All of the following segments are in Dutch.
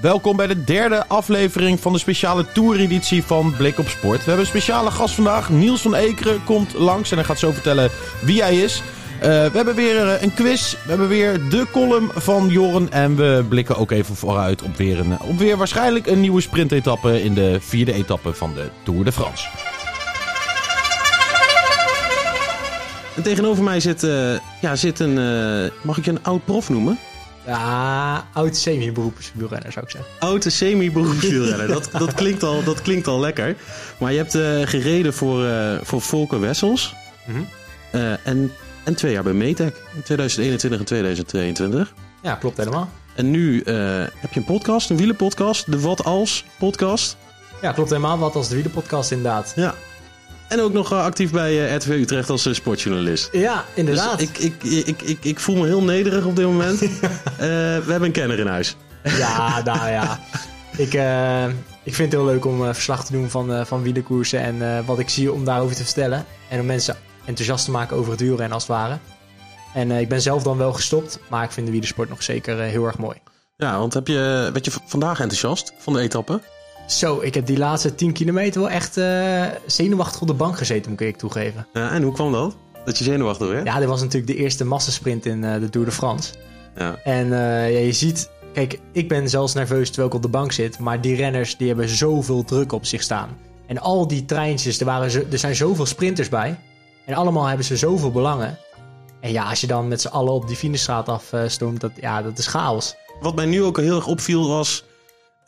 Welkom bij de derde aflevering van de speciale toureditie van Blik op Sport. We hebben een speciale gast vandaag. Niels van Ekeren komt langs en hij gaat zo vertellen wie hij is. Uh, we hebben weer eh, een quiz. We hebben weer de column van Joren. En we blikken ook even vooruit op weer, een, op weer waarschijnlijk een nieuwe sprintetappe in de vierde etappe van de Tour de France. En tegenover mij zit, uh, ja, zit een, mag ik je een oud prof noemen? Ja, oud semi-beroepswielrenner zou ik zeggen. Oud semi-beroepswielrenner, dat, dat, klinkt al, dat klinkt al lekker. Maar je hebt uh, gereden voor, uh, voor Volker Wessels. Mm -hmm. uh, en, en twee jaar bij Metec, in 2021 en 2022. Ja, klopt helemaal. En nu heb je een podcast, een wielenpodcast, de Wat Als podcast. Ja, klopt helemaal. Wat Als de wielenpodcast inderdaad. Ja, en ook nog actief bij RTV Utrecht als sportjournalist. Ja, inderdaad. Dus ik, ik, ik, ik, ik voel me heel nederig op dit moment. uh, we hebben een kenner in huis. Ja, nou ja. Ik, uh, ik vind het heel leuk om uh, verslag te doen van, van wielerkoersen en wat ik zie om daarover te vertellen. En om mensen enthousiast te maken over het wielrennen als het ware. En ik ben zelf dan wel gestopt, maar ik vind de wielersport nog zeker heel erg mooi. Ja, want heb je, werd je vandaag enthousiast van de etappe? Zo, ik heb die laatste 10 kilometer wel echt uh, zenuwachtig op de bank gezeten, moet ik toegeven. Ja, en hoe kwam dat? Dat je zenuwachtig werd? Ja, dit was natuurlijk de eerste massasprint in uh, de Tour de France. Ja. En uh, ja, je ziet, kijk, ik ben zelfs nerveus terwijl ik op de bank zit. Maar die renners die hebben zoveel druk op zich staan. En al die treintjes, er, waren zo, er zijn zoveel sprinters bij. En allemaal hebben ze zoveel belangen. En ja, als je dan met z'n allen op die finishstraat afstoomt, dat, ja, dat is chaos. Wat mij nu ook heel erg opviel was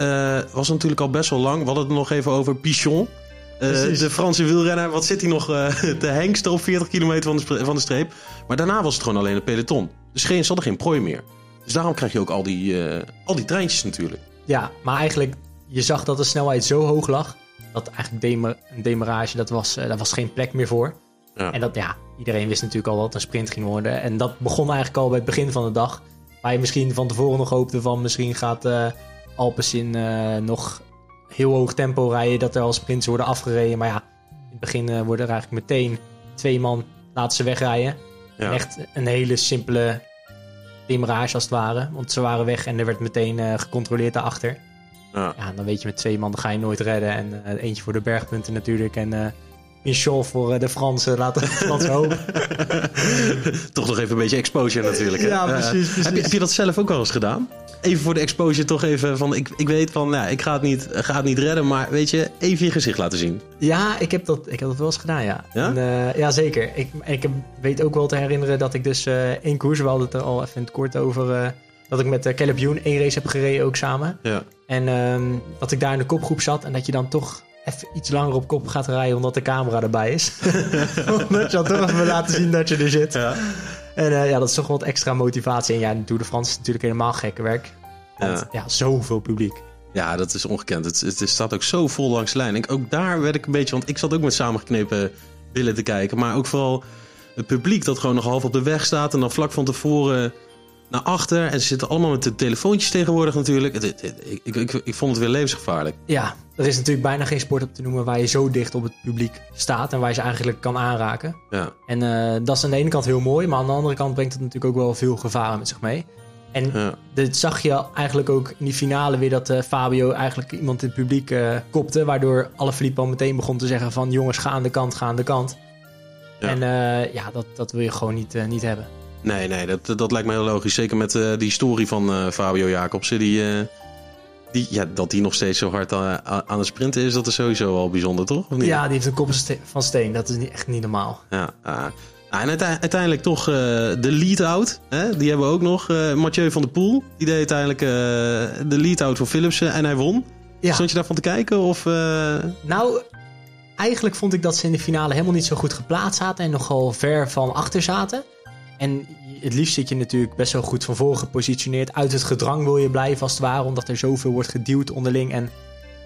uh, was natuurlijk al best wel lang. We hadden het nog even over Pichon. Uh, de Franse wielrenner. Wat zit hij nog uh, te hengsten op 40 kilometer van de, van de streep. Maar daarna was het gewoon alleen een peloton. Dus geen, ze hadden geen prooi meer. Dus daarom krijg je ook al die, al die treintjes natuurlijk. Ja, maar eigenlijk, je zag dat de snelheid zo hoog lag. Dat eigenlijk demer, een demarage, dat was, daar was geen plek meer voor. Ja. En dat, ja, iedereen wist natuurlijk al dat het een sprint ging worden. En dat begon eigenlijk al bij het begin van de dag. Waar je misschien van tevoren nog hoopte van misschien gaat... Alpecin uh, nog heel hoog tempo rijden. Dat er al sprints worden afgereden. Maar ja, in het begin uh, worden er eigenlijk meteen twee man laten ze wegrijden. Ja. Echt een hele simpele demarage als het ware. Want ze waren weg en er werd meteen uh, gecontroleerd daarachter. Ja. ja, dan weet je met twee man dan ga je nooit redden. En eentje voor de bergpunten natuurlijk. En Michel voor de Fransen, laten we het Fransen hopen. toch nog even een beetje exposure natuurlijk. Hè? Ja, precies. precies. Heb, je, heb, je, dat zelf ook al eens gedaan? Even voor de exposure toch even van... Ik, ik weet van, nou, ik ga het, niet, ga het niet redden, maar weet je, even je gezicht laten zien. Ja, ik heb dat, ik heb dat wel eens gedaan, ja. Ja, en, uh, ja zeker. Ik, ik weet ook wel te herinneren dat ik dus uh, één koers... We hadden het er al even in het kort over... Uh, dat ik met uh, Caleb Youn één race heb gereden ook samen. Ja. En um, dat ik daar in de kopgroep zat en dat je dan toch even iets langer op kop gaat rijden omdat de camera erbij is. omdat je dan toch even laten zien dat je er zit. Ja. En uh, ja, dat is toch wat extra motivatie. En ja, Tour de France is natuurlijk helemaal gekke werk. Want ja, ja zoveel publiek. Ja, dat is ongekend. Het, het, staat ook zo vol langs de lijn. En ook daar werd ik een beetje... Want ik zat ook met samengeknepen billen te kijken. Maar ook vooral het publiek dat gewoon nog half op de weg staat. En dan vlak van tevoren naar achter. En ze zitten allemaal met de telefoontjes tegenwoordig natuurlijk. Ik, ik, ik, ik, vond het weer levensgevaarlijk. Ja, er is natuurlijk bijna geen sport op te noemen waar je zo dicht op het publiek staat. En waar je ze eigenlijk kan aanraken. Ja. En uh, dat is aan de ene kant heel mooi. Maar aan de andere kant brengt het natuurlijk ook wel veel gevaren met zich mee. En ja. dit zag je eigenlijk ook in die finale weer dat uh, Fabio eigenlijk iemand in het publiek uh, kopte. Waardoor alle Filippo meteen begon te zeggen van jongens ga aan de kant, ga aan de kant. Ja. En ja, dat, dat wil je gewoon niet, niet hebben. Nee, nee, dat, dat lijkt me heel logisch. Zeker met uh, die story van uh, Fabio Jacobsen. Die, uh, die, ja, dat die nog steeds zo hard aan, aan het sprinten is, dat is sowieso al bijzonder, toch? Of niet? Ja, die heeft een kop van steen. Dat is niet, echt niet normaal. Ja, en uiteindelijk toch de lead-out. Die hebben we ook nog. Mathieu van der Poel. Die deed uiteindelijk de lead-out voor Philipsen en hij won. Ja. Stond je daarvan te kijken? Of, Nou, eigenlijk vond ik dat ze in de finale helemaal niet zo goed geplaatst zaten. En nogal ver van achter zaten. En het liefst zit je natuurlijk best wel goed van voren gepositioneerd. Uit het gedrang wil je blijven als het ware, omdat er zoveel wordt geduwd onderling. En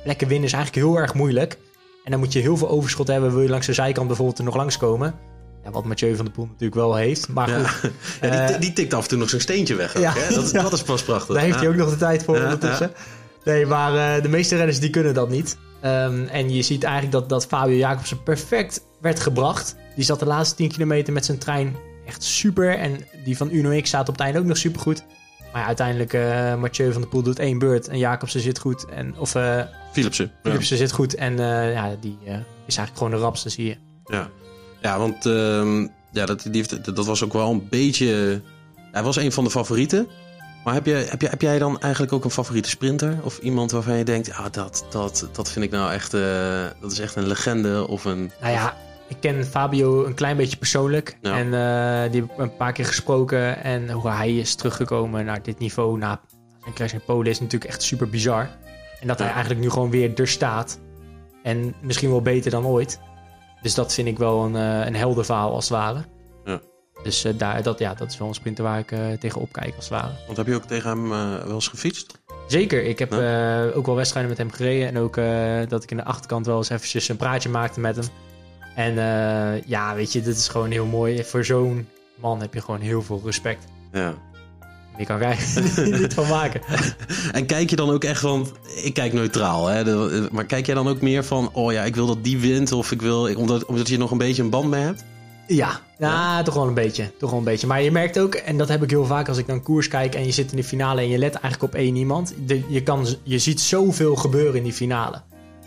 plekken winnen is eigenlijk heel erg moeilijk. En dan moet je heel veel overschot hebben. Wil je langs de zijkant bijvoorbeeld er nog langskomen. Ja, wat Mathieu van der Poel natuurlijk wel heeft. Maar goed, Ja, die, Eh, die tikt af en toe nog zo'n steentje weg. Ook, Ja, hè? Dat, dat is pas prachtig. daar heeft hij ook nog de tijd voor ondertussen. Nee, maar eh, de meeste renners die kunnen dat niet. Ehm, en je ziet eigenlijk dat, dat Fabio Jacobsen perfect werd gebracht. Die zat de laatste 10 kilometer met zijn trein echt super. En die van Uno X staat op het einde ook nog super goed. Maar ja, uiteindelijk, eh Mathieu van der Poel doet één beurt. En Jacobsen zit goed. En, of eh Philipsen. Ja. Philipsen zit goed. En eh, ja, die is eigenlijk gewoon de rapste, zie je. Ja, ja want ehm, ja, dat, die heeft, dat was ook wel een beetje... Hij was een van de favorieten. Maar heb, je, heb, je, heb jij dan eigenlijk ook een favoriete sprinter? Of iemand waarvan je denkt, ah, dat, dat, dat vind ik nou echt... dat is echt een legende of een... Nou ja, ik ken Fabio een klein beetje persoonlijk. Ja. En eh, die heb ik een paar keer gesproken. En hoe hij is teruggekomen naar dit niveau na zijn crash in Polen is natuurlijk echt super bizar. En dat hij Ja. eigenlijk nu gewoon weer er staat. En misschien wel beter dan ooit. Dus dat vind ik wel een, eh een helder verhaal als het ware. Ja. Dus eh, daar, dat, ja, dat is wel een sprinter waar ik eh tegen opkijk als het ware. Want heb je ook tegen hem wel eens gefietst? Zeker, ik heb ook wel wedstrijden met hem gereden. En ook dat ik in de achterkant wel eens eventjes een praatje maakte met hem. En eh, ja, weet je, dit is gewoon heel mooi. Voor zo'n man heb je gewoon heel veel respect. Ja. Je kan er niet van maken. En kijk je dan ook echt van... Ik kijk neutraal, hè? de- maar kijk jij dan ook meer van... Oh ja, ik wil dat die wint. Of ik wil... Omdat, omdat je nog een beetje een band mee hebt? Ja, ja, toch wel een beetje. Toch wel een beetje. Maar je merkt ook, en dat heb ik heel vaak als ik dan koers kijk en je zit in de finale en je let eigenlijk op één iemand. De- je, kan, je ziet zoveel gebeuren in die finale.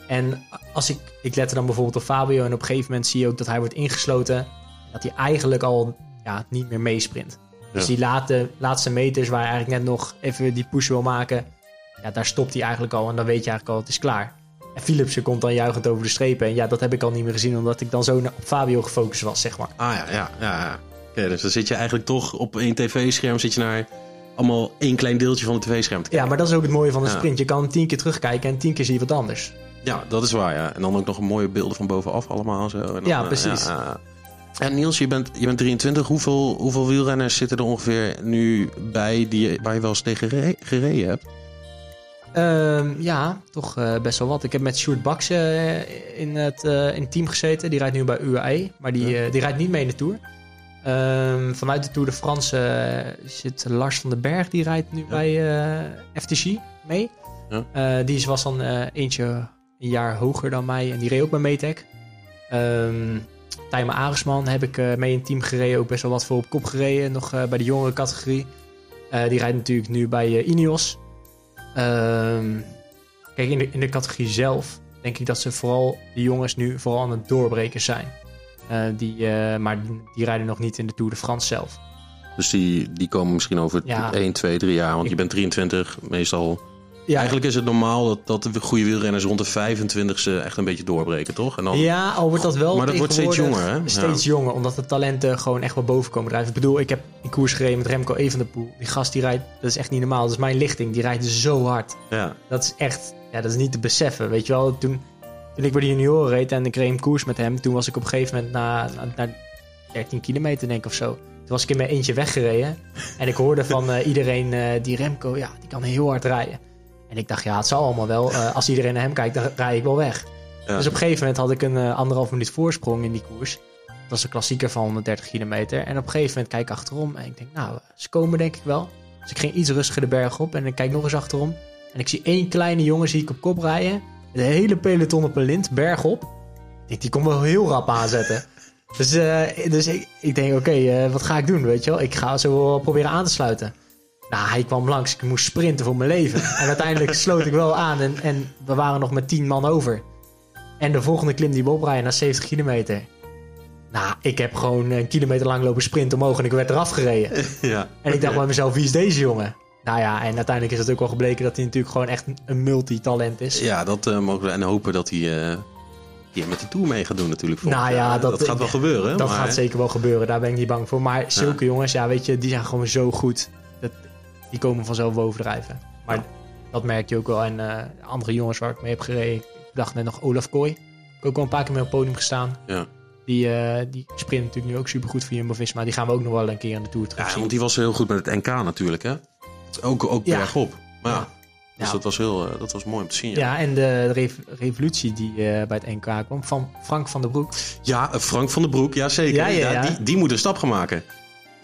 En als ik, ik let er dan bijvoorbeeld op Fabio en op een gegeven moment zie je ook dat hij wordt ingesloten. Dat hij eigenlijk al ja, niet meer meesprint. Dus Ja. die late, laatste meters waar hij eigenlijk net nog even die push wil maken. Ja, daar stopt hij eigenlijk al en dan weet je eigenlijk al, het is klaar. En Philipsen komt dan juichend over de strepen. En ja, dat heb ik al niet meer gezien, omdat ik dan zo op Fabio gefocust was, zeg maar. Ah ja, ja, ja. ja. Oké, dus dan zit je eigenlijk toch op één tv-scherm... zit je naar allemaal één klein deeltje van het tv-scherm te kijken. Ja, maar dat is ook het mooie van een Ja. sprint. Je kan tien keer terugkijken en tien keer zie je wat anders. Ja, dat is waar, ja. En dan ook nog een mooie beelden van bovenaf allemaal. Zo. En dan, Ja, eh, precies. ja. En Niels, je bent, je bent 23. Hoeveel, hoeveel wielrenners zitten er ongeveer nu bij die, waar je wel eens tegen gere- gereden hebt? Ehm, ja, toch eh, best wel wat. Ik heb met Sjoerd Baks eh, in, het, in het team gezeten. Die rijdt nu bij UAE, maar die, die rijdt niet mee in de Tour. Ehm, vanuit de Tour de France zit Lars van den Berg. Die rijdt nu bij FTG mee. Ja. Die was dan eentje een jaar hoger dan mij. En die reed ook bij Metec. Ehm Tijmen Aresman heb ik eh, mee in team gereden. Ook best wel wat voor op kop gereden. Nog eh, bij de jongere categorie. Eh, die rijdt natuurlijk nu bij Ineos. Ehm, kijk, in de, in de categorie zelf denk ik dat ze vooral, die jongens nu vooral aan het doorbreken zijn. Die, maar die rijden nog niet in de Tour de France zelf. Dus die, die komen misschien over Ja. 1, 2, 3 jaar. Want Ik- je bent 23, meestal. Ja, Eigenlijk is het normaal dat, dat de goede wielrenners rond de 25ste echt een beetje doorbreken, toch? En dan, Ja, al wordt dat wel Maar dat wordt steeds jonger, hè? Steeds jonger, omdat de talenten gewoon echt wel boven komen drijven. Ik bedoel, ik heb in koers gereden met Remco Evenepoel. Die gast die rijdt, dat is echt niet normaal. Dat is mijn lichting, die rijdt zo hard. ja. Dat is echt, ja, dat is niet te beseffen. Weet je wel, toen, toen ik bij de junioren reed en ik reed een koers met hem, toen was ik op een gegeven moment na, na, na 13 kilometer denk ik of zo. Toen was ik in mijn eentje weggereden. En ik hoorde van eh, iedereen, eh, die Remco, ja, die kan heel hard rijden. En ik dacht, ja, het zal allemaal wel. Eh, als iedereen naar hem kijkt, dan rijd ik wel weg. Ja. Dus op een gegeven moment had ik een eh, anderhalf minuut voorsprong in die koers. Dat was een klassieker van 130 kilometer. En op een gegeven moment kijk ik achterom en ik denk, nou, ze komen denk ik wel. Dus ik ging iets rustiger de berg op en ik kijk nog eens achterom. En ik zie één kleine jongen zie ik op kop rijden. De hele peloton op een lint, bergop. Ik denk, die komt wel heel rap aanzetten. dus eh, dus ik, ik denk, oké, wat ga ik doen, weet je wel? Ik ga zo wel proberen aan te sluiten. Nou, hij kwam langs. Ik moest sprinten voor mijn leven. En uiteindelijk sloot ik wel aan. En, en we waren nog met tien man over. En de volgende klim die we oprijden naar 70 kilometer. Nou, ik heb gewoon een kilometer lang lopen sprinten omhoog en ik werd eraf gereden. ja. En ik dacht bij mezelf, wie is deze jongen? Nou ja, en uiteindelijk is het ook wel gebleken dat hij natuurlijk gewoon echt een multitalent is. Ja, dat eh, mogen we. En hopen dat hij eh, een keer met de Tour mee gaat doen natuurlijk. volgend Nou ja, jaar. dat- gaat wel gebeuren. Dat maar- gaat zeker wel gebeuren, daar ben ik niet bang voor. Maar zulke jongens, ja, weet je, die zijn gewoon zo goed. Die komen vanzelf bovendrijven. Maar dat merk je ook wel. En eh, andere jongens waar ik mee heb gereden, ik dacht net nog Olaf Kooi. Ik heb ook wel een paar keer mee op het podium gestaan. Ja. Die, eh, die sprint natuurlijk nu ook supergoed voor Jumbo-Visma. Die gaan we ook nog wel een keer in de Tour terug Ja, want die was heel goed met het NK natuurlijk, hè? Ook, ook Ja. bergop. Maar ja. Dus Ja. dat, was heel, eh, dat was mooi om te zien. Ja, Ja, en de rev- revolutie die bij het NK kwam van Frank van der Broek. ja Frank van den Broek, ja zeker. Ja, ja, ja. die, die moet een stap gaan maken.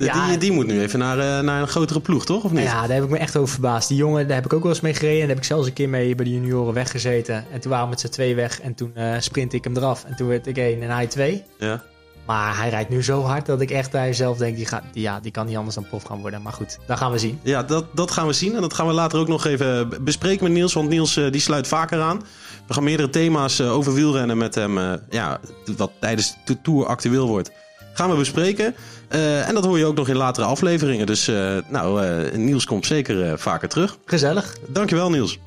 Ja. die, die moet nu even naar, eh, naar een grotere ploeg, toch? Of niet? Ja, daar heb ik me echt over verbaasd. Die jongen, daar heb ik ook wel eens mee gereden. En daar heb ik zelfs een keer mee bij de junioren weggezeten. En toen waren we met z'n twee weg. En toen eh sprint ik hem eraf. En toen werd ik één en hij twee. Ja. Maar hij rijdt nu zo hard dat ik echt bij zelf denk... Die, gaat, die, ja, die kan niet anders dan prof gaan worden. Maar goed, dat gaan we zien. Ja, dat, dat gaan we zien. En dat gaan we later ook nog even bespreken met Niels. Want Niels eh, die sluit vaker aan. We gaan meerdere thema's over wielrennen met hem. ja, wat tijdens de Tour actueel wordt. Gaan we bespreken. Eh, en dat hoor je ook nog in latere afleveringen. Dus eh, nou, eh, Niels komt zeker eh, vaker terug. Gezellig. Dankjewel Niels.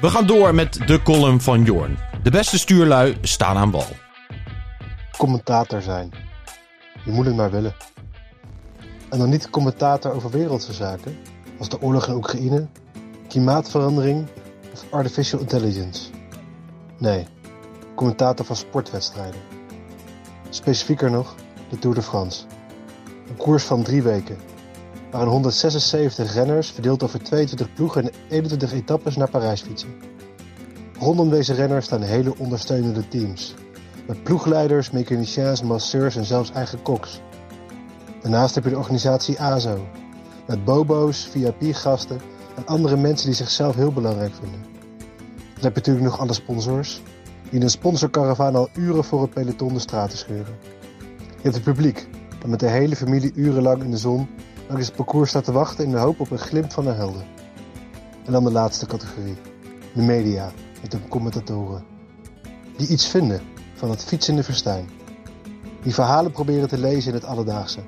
We gaan door met de column van Jorn. De beste stuurlui staan aan bal. commentator zijn. Je moet het maar willen. En dan niet commentator over wereldse zaken, als de oorlog in Oekraïne, klimaatverandering of artificial intelligence. Nee, commentator van sportwedstrijden. Specifieker nog, de Tour de France. Een koers van drie weken, waarin 176 renners verdeeld over 22 ploegen en 21 etappes naar Parijs fietsen. Rondom deze renners staan hele ondersteunende teams, met ploegleiders, mechaniciens, masseurs en zelfs eigen koks. Daarnaast heb je de organisatie AZO, met bobo's, VIP-gasten en andere mensen die zichzelf heel belangrijk vinden. Dan heb je natuurlijk nog alle sponsors, die in een sponsorcaravaan al uren voor het peloton de straten scheuren. Je hebt het publiek, dat met de hele familie urenlang in de zon langs het parcours staat te wachten in de hoop op een glimp van de helden. En dan de laatste categorie, de media, met hun commentatoren. Die iets vinden van het fietsende verstijn. Die verhalen proberen te lezen in het alledaagse.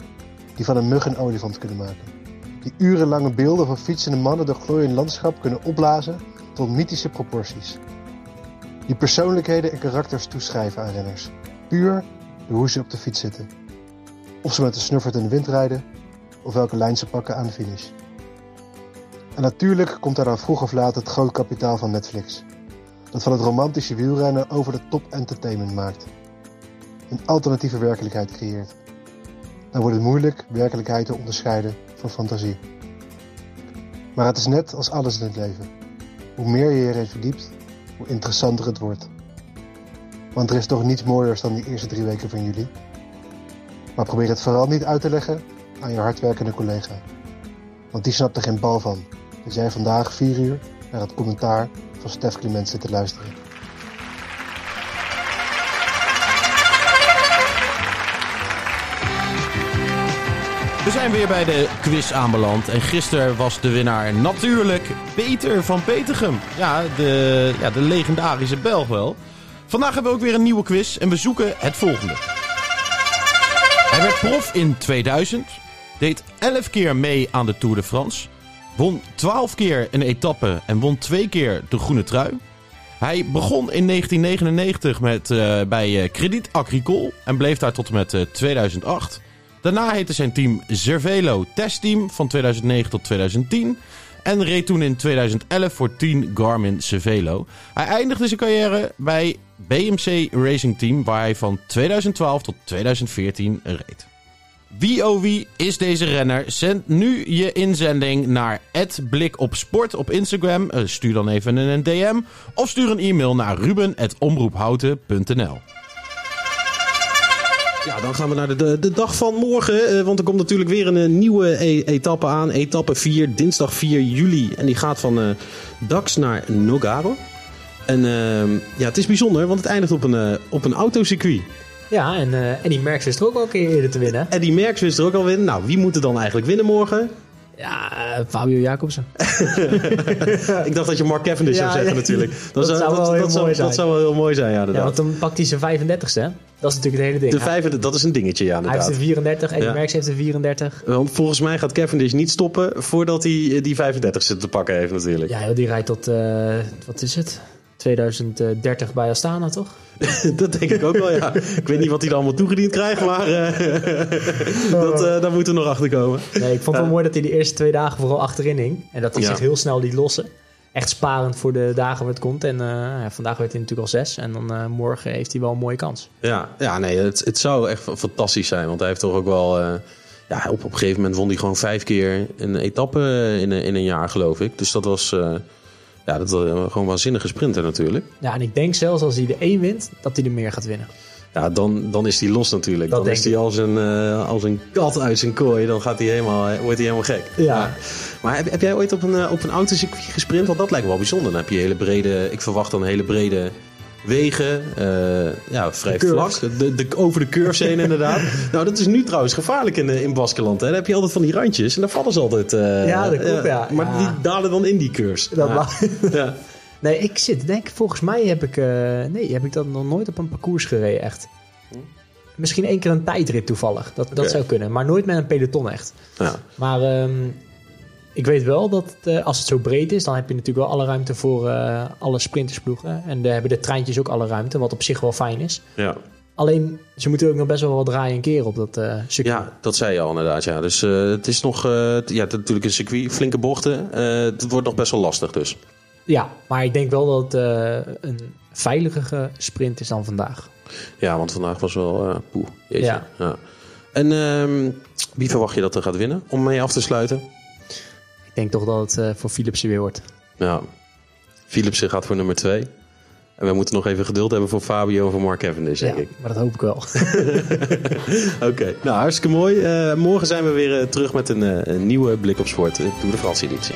Die van een mug een olifant kunnen maken. Die urenlange beelden van fietsende mannen door glooiend landschap kunnen opblazen tot mythische proporties. Die persoonlijkheden en karakters toeschrijven aan renners. Puur door hoe ze op de fiets zitten. Of ze met een snuffert in de wind rijden, of welke lijn ze pakken aan de finish. En natuurlijk komt daar dan vroeg of laat het groot kapitaal van Netflix dat van het romantische wielrennen over de top entertainment maakt. Een alternatieve werkelijkheid creëert. Dan wordt het moeilijk werkelijkheid te onderscheiden van fantasie. Maar het is net als alles in het leven. Hoe meer je je erin verdiept, hoe interessanter het wordt. Want er is toch niets mooiers dan die eerste drie weken van juli. Maar probeer het vooral niet uit te leggen aan je hardwerkende collega. Want die snapt er geen bal van. Dus jij vandaag vier uur naar het commentaar van Stef Clement zit te luisteren. We zijn weer bij de quiz aanbeland. En gisteren was de winnaar natuurlijk Peter van Petergem. Ja de, ja, de legendarische Belg wel. Vandaag hebben we ook weer een nieuwe quiz en we zoeken het volgende. Hij werd prof in 2000, deed 11 keer mee aan de Tour de France, won 12 keer een etappe en won 2 keer de groene trui. Hij begon in 1999 met, eh, bij eh, Credit Agricole en bleef daar tot en met eh, 2008. Daarna heette zijn team Cervelo Testteam van 2009 tot 2010. En reed toen in 2011 voor Team Garmin Cervelo. Hij eindigde zijn carrière bij BMC Racing Team, waar hij van 2012 tot 2014 reed. Wie oh wie is deze renner? Zend nu je inzending naar Blik op Sport op Instagram. Eh, Stuur dan even een DM. Of stuur een e-mail naar ruben.omroephouten.nl Ja, dan gaan we naar de, de, de dag van morgen. eh, want er komt natuurlijk weer een, eh, nieuwe e- etappe aan. Etappe 4, dinsdag 4 juli. En die gaat van eh, Dax naar Nogaro. En ehm, ja, het is bijzonder, want het eindigt op een, op een autocircuit. Ja, en, en die Merckx is er ook al een keer eerder te winnen. En die Merckx wist er ook al winnen. Nou, wie moet er dan eigenlijk winnen morgen? Ja, eh, Fabio Jacobsen. Ik dacht dat je Mark Cavendish zou zeggen natuurlijk. Dat zou wel heel zou, mooi zijn. Dat zou wel heel mooi zijn, ja, Ja, inderdaad. want dan pakt hij zijn 35ste. hè? Dat is natuurlijk het hele ding. de Hij- vijfde, dat is een dingetje, ja, hij heeft de 34 en Ja. Merckx heeft de 34. Want volgens mij gaat Cavendish niet stoppen voordat hij eh, die 35 te pakken heeft natuurlijk. Ja, die rijdt tot, eh, wat is het? 2030 bij Astana, toch? dat denk ik ook wel, ja. Ik weet niet wat hij dan allemaal toegediend krijgt, maar eh, dat, eh, daar moeten we nog achter komen. Nee, ik vond het wel mooi dat hij de eerste twee dagen vooral achterin hing. En dat hij Ja. zich heel snel liet lossen. Echt sparend voor de dagen waar het komt. En eh, ja, vandaag werd hij natuurlijk al zes. En dan morgen heeft hij wel een mooie kans. Ja, ja nee, het, het zou echt fantastisch zijn. Want hij heeft toch ook wel... ja, op, op een gegeven moment won hij gewoon vijf keer een etappe in, een- in een jaar, geloof ik. Dus dat was, ja, dat was gewoon waanzinnige sprinter natuurlijk. Ja, en ik denk zelfs als hij de één wint, dat hij er meer gaat winnen. Ja, dan, dan is hij los natuurlijk. Dat dan is hij als een, eh, als een kat uit zijn kooi. Dan gaat hij helemaal, eh, wordt hij helemaal gek. Ja. Maar heb, heb jij ooit op een, eh, op een autocircuit gesprint? Want dat lijkt me wel bijzonder. Dan heb je hele brede, ik verwacht dan hele brede wegen. eh, ja, vrij De vlak. De, de, over de curves heen inderdaad. Nou, dat is nu trouwens gevaarlijk in, eh, in Baskeland. Hè. Dan heb je altijd van die randjes. En dan vallen ze altijd. eh, Ja, dat klopt, ja. Maar Ja. die dalen dan in die curves. Dat ja. Nee, ik zit, denk volgens mij heb ik, nee, heb ik dat nog nooit op een parcours gereden, echt. Misschien één keer een tijdrit toevallig, dat, dat zou kunnen. Maar nooit met een peloton echt. Ja. Maar ehm, ik weet wel dat eh, als het zo breed is, dan heb je natuurlijk wel alle ruimte voor eh, alle sprintersploegen. En daar hebben de treintjes ook alle ruimte, wat op zich wel fijn is. Ja. Alleen, ze moeten ook nog best wel wat draaien en keren op dat eh circuit. Ja, dat zei je al inderdaad. Ja. Dus het is nog, ja, het is natuurlijk een circuit, flinke bochten. Het wordt nog best wel lastig dus. Ja, maar ik denk wel dat het een veiligere sprint is dan vandaag. Ja, want vandaag was wel eh poeh. Jeetje. Ja. Ja. En ehm, wie verwacht je dat er gaat winnen om mee af te sluiten? Ik denk toch dat het eh, voor Philipsen weer wordt. Ja, Philipsen gaat voor nummer twee. En we moeten nog even geduld hebben voor Fabio en voor Mark Cavendish, denk Ja, ik. maar dat hoop ik wel. Oké, nou hartstikke mooi. Eh, morgen zijn we weer eh, terug met een, een nieuwe Blik op Sport, de Tour de France editie.